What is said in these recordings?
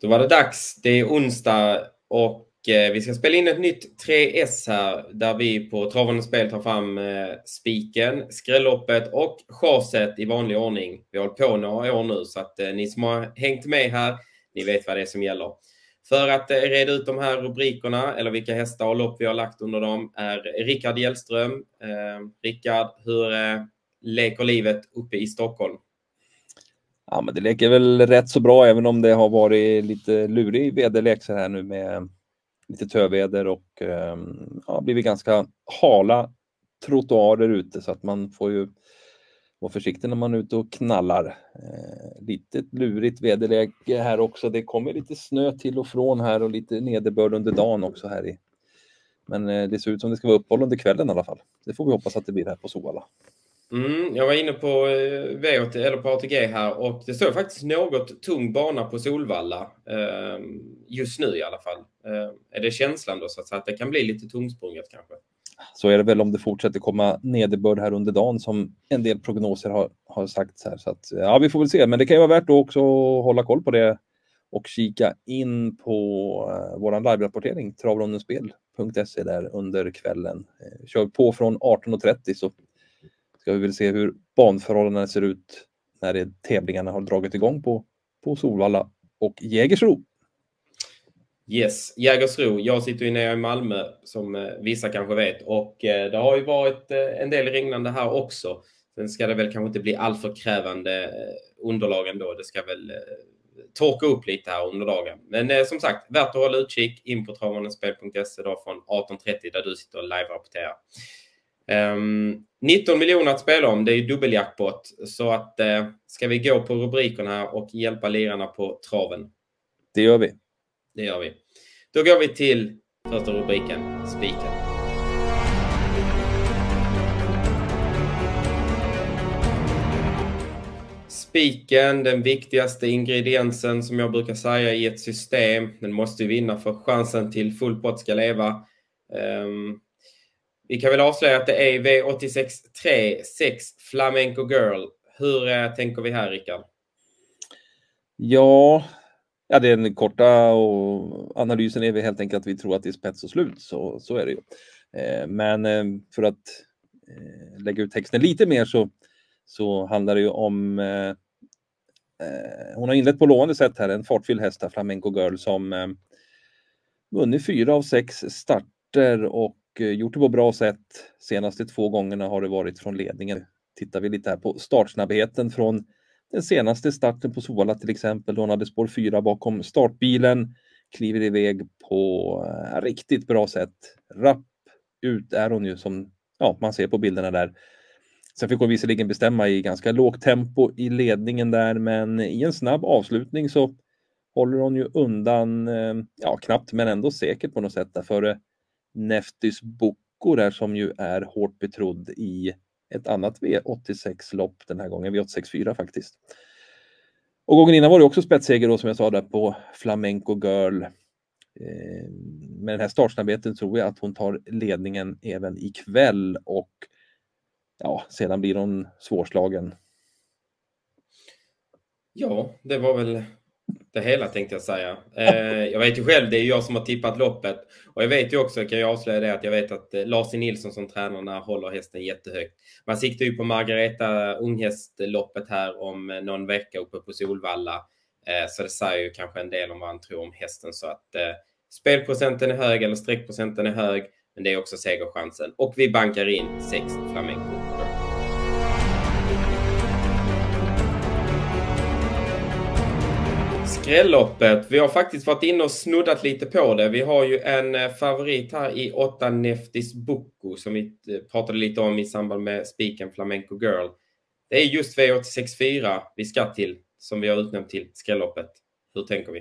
Då var det dags. Det är onsdag och eh, vi ska spela in ett nytt 3S här där vi på Travande Spel tar fram eh, spiken, skrälloppet och chaset i vanlig ordning. Vi har hållit på några år nu så att eh, ni som har hängt med här, ni vet vad det är som gäller. För att reda ut de här rubrikerna eller vilka hästar och lopp vi har lagt under dem är Rickard Hjellström. Rickard, hur leker livet uppe i Stockholm? Ja, men det leker väl rätt så bra även om det har varit lite lurig väderlek så här nu med lite töväder och ehm, ja, blivit ganska hala trottoarer ute så att man får ju vara försiktig när man är ute och knallar. Eh, lite lurigt väderläge här också. Det kommer lite snö till och från här och lite nederbörd under dagen också här i. Men eh, det ser ut som det ska vara uppehåll under kvällen i alla fall. Det får vi hoppas att det blir här på Soala. Mm, jag var inne på eh, V80, eller på ATG här och det står faktiskt något tung bana på Solvalla. Eh, just nu i alla fall. Eh, är det känslan då så att, så att det kan bli lite tungsprunget kanske? Så är det väl om det fortsätter komma nederbörd här under dagen som en del prognoser har, har sagt. Här. Så att, ja, vi får väl se, men det kan ju vara värt att också hålla koll på det och kika in på eh, uh, vår live-rapportering travrondensspel.se där under kvällen. Eh, kör på från 18.30 så ska vi väl se hur banförhållandena ser ut när det, tävlingarna har dragit igång på, på Solvalla och Jägersro. Yes, Jägersro. Jag sitter ju nere i Malmö som eh, vissa kanske vet och eh, det har ju varit eh, en del regnande här också. Sen ska det väl kanske inte bli alltför krävande underlag ändå. Det ska väl torka upp lite här under dagen. Men som sagt, värt att hålla utkik in på travanenspel.se från 18.30 där du sitter och live-rapporterar. Um, 19 miljoner att spela om, det är dubbeljackpot. Så att uh, ska vi gå på rubrikerna och hjälpa lirarna på traven? Det gör vi. Det gör vi. Då går vi till första rubriken, spiken. Spiken, den viktigaste ingrediensen som jag brukar säga i ett system. Den måste vinna för chansen till full pott ska leva. Um, vi kan väl avslöja att det är V86 3, 6 Flamenco Girl. Hur eh, tänker vi här, Rickard? Ja, ja, den korta och analysen är väl helt enkelt att vi tror att det är spets och slut. Så, så är det ju. Eh, men eh, för att lägga ut texten lite mer så, så handlar det ju om hon har inlett på lovande sätt här, en fartfylld häst, Flamenco Girl, som vunnit fyra av sex starter och Eh, gjort det på bra sätt. Senaste två gångerna har det varit från ledningen. Tittar vi lite här på startsnabbheten från den senaste starten på Solvalla till exempel. Hon hade spår 4 bakom startbilen. Kliver iväg på eh, riktigt bra sätt. Rapp ut är hon ju som ja, man ser på bilderna där. Sen fick hon visserligen bestämma i ganska lågt tempo i ledningen där, men i en snabb avslutning så håller hon ju undan, eh, ja knappt men ändå säkert på något sätt där före Neftys Boko där som ju är hårt betrodd i ett annat V86-lopp den här gången, V86 faktiskt. Och gången innan var det också spetsseger då som jag sa där på Flamenco Girl. Eh, med den här startsnabbheten tror jag att hon tar ledningen även ikväll och ja, sedan blir hon svårslagen. Ja, det var väl det hela tänkte jag säga. Eh, jag vet ju själv, det är jag som har tippat loppet. Och jag vet ju också, kan jag avslöja det, att jag vet att eh, Lars e. Nilsson som tränarna håller hästen jättehögt. Man siktar ju på Margareta unghästloppet här om eh, någon vecka uppe på Solvalla. Eh, så det säger ju kanske en del om vad han tror om hästen. Så att eh, spelprocenten är hög, eller streckprocenten är hög, men det är också segerchansen. Och vi bankar in sex flamenco. Skrälloppet. Vi har faktiskt varit inne och snuddat lite på det. Vi har ju en eh, favorit här i 8 Neftis Boko som vi eh, pratade lite om i samband med spiken Flamenco Girl. Det är just V864 vi ska till som vi har utnämnt till skrälloppet. Hur tänker vi?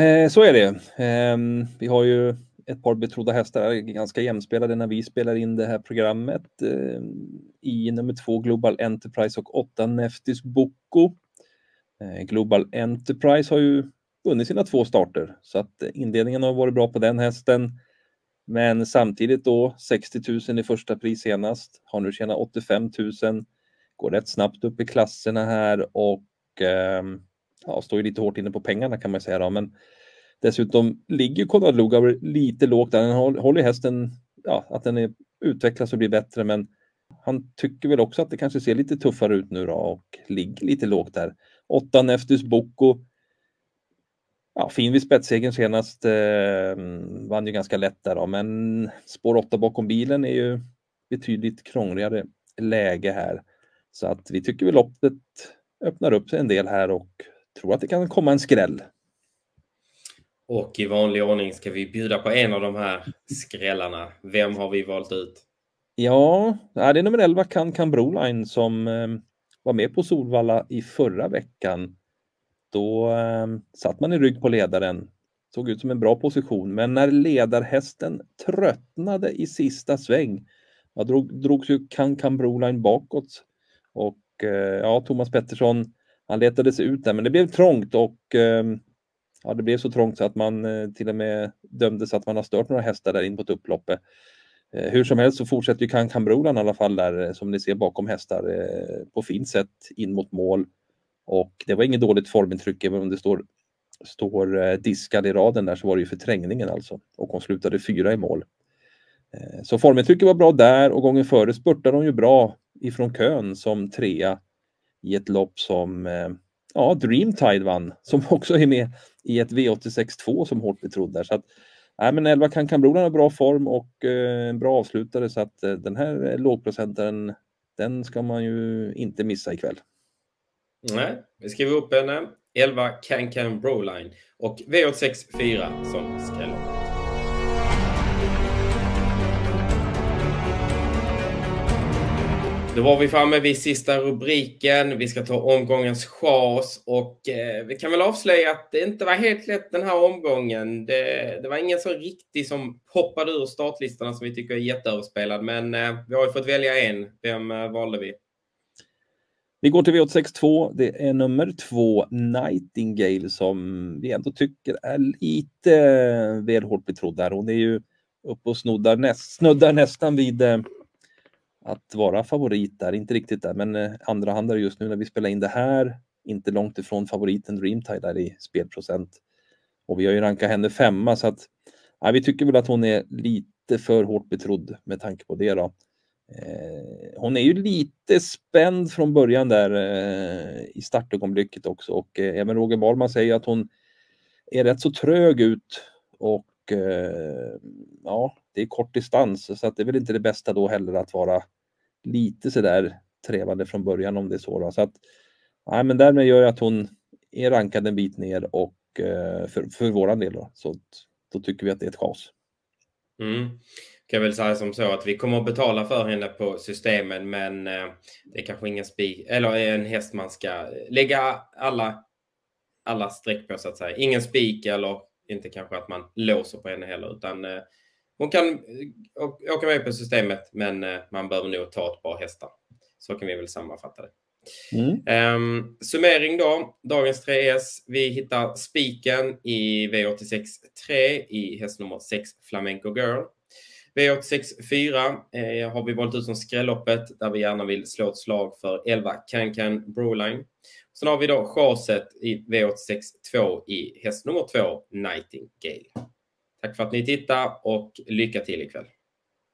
Eh, så är det. Eh, vi har ju ett par betrodda hästar, ganska jämspelade när vi spelar in det här programmet. Eh, I nummer två Global Enterprise och 8 Neftis Boko. Eh, Global Enterprise har ju vunnit sina två starter så att eh, inledningen har varit bra på den hästen. Men samtidigt då 60 000 i första pris senast, har nu tjänat 85 000, går rätt snabbt upp i klasserna här och eh, ja, står ju lite hårt inne på pengarna kan man säga. Då. Men dessutom ligger Konrad Lugauer lite lågt. Han håller hästen, ja, att den är, utvecklas och blir bättre. Men han tycker väl också att det kanske ser lite tuffare ut nu då och ligger lite lågt där. Åtta Neftus Boko. Ja, fin vid spetssegern senast. Eh, vann ju ganska lätt där då, men spår 8 bakom bilen är ju betydligt krångligare läge här. Så att vi tycker väl loppet öppnar upp sig en del här och tror att det kan komma en skräll. Och i vanlig ordning ska vi bjuda på en av de här skrällarna. Vem har vi valt ut? Ja, det är nummer 11, Can Can Broline, som eh, var med på Solvalla i förra veckan. Då eh, satt man i rygg på ledaren. Såg ut som en bra position, men när ledarhästen tröttnade i sista sväng, ja, drog, drogs ju Kankan Broline bakåt. Och eh, ja, Thomas Pettersson, han letade sig ut där, men det blev trångt och eh, ja, det blev så trångt så att man eh, till och med dömdes att man har stört några hästar där in på ett upploppet. Eh, hur som helst så fortsätter ju Kan i alla fall där eh, som ni ser bakom hästar eh, på fint sätt in mot mål. Och det var inget dåligt formintryck även om det står, står diskad i raden där så var det ju förträngningen alltså. Och hon slutade fyra i mål. Så formintrycket var bra där och gången före spurtade hon ju bra ifrån kön som trea i ett lopp som ja, Dreamtide vann, som också är med i ett V86 som hårt betrodd där. Så att, nej, men 11 kan Cambrolan har bra form och eh, bra avslutare så att eh, den här lågprocentaren den ska man ju inte missa ikväll. Nej, vi skriver upp henne. 11 Can Can Broline och V86 4 som skräller. Då var vi framme vid sista rubriken. Vi ska ta omgångens chas och eh, vi kan väl avslöja att det inte var helt lätt den här omgången. Det, det var ingen så riktig som hoppade ur startlistorna som vi tycker är jätteöverspelad. Men eh, vi har ju fått välja en. Vem eh, valde vi? Vi går till V862. Det är nummer två, Nightingale, som vi ändå tycker är lite väl hårt betrodd där. Hon är ju uppe och snuddar, näst, snuddar nästan vid eh, att vara favorit där, inte riktigt där, men eh, andra handare just nu när vi spelar in det här, inte långt ifrån favoriten Dreamtide där i spelprocent. Och vi har ju rankat henne femma så att ja, vi tycker väl att hon är lite för hårt betrodd med tanke på det då. Eh, hon är ju lite spänd från början där eh, i startögonblicket också och eh, även Roger Wahlman säger att hon är rätt så trög ut och eh, ja, det är kort distans så att det är väl inte det bästa då heller att vara lite sådär trevande från början om det är så. Då. Så att, nej, men därmed gör jag att hon är rankad en bit ner och eh, för, för våran del då, så då tycker vi att det är ett chas. Mm. Kan väl säga som så att vi kommer att betala för henne på systemen men eh, det är kanske ingen spik eller en häst man ska lägga alla, alla streck på så att säga. Ingen spik eller inte kanske att man låser på henne heller utan eh, hon kan eh, åka med på systemet men eh, man behöver nog ta ett par hästar. Så kan vi väl sammanfatta det. Mm. Um, summering då. Dagens 3S. Vi hittar spiken i V86 3 i häst nummer 6 Flamenco Girl. V86 4 eh, har vi valt ut som skrälloppet där vi gärna vill slå ett slag för 11 Can Can Broline. Sen har vi då chaset i V86 2 i häst nummer 2 Nightingale. Tack för att ni tittade och lycka till ikväll.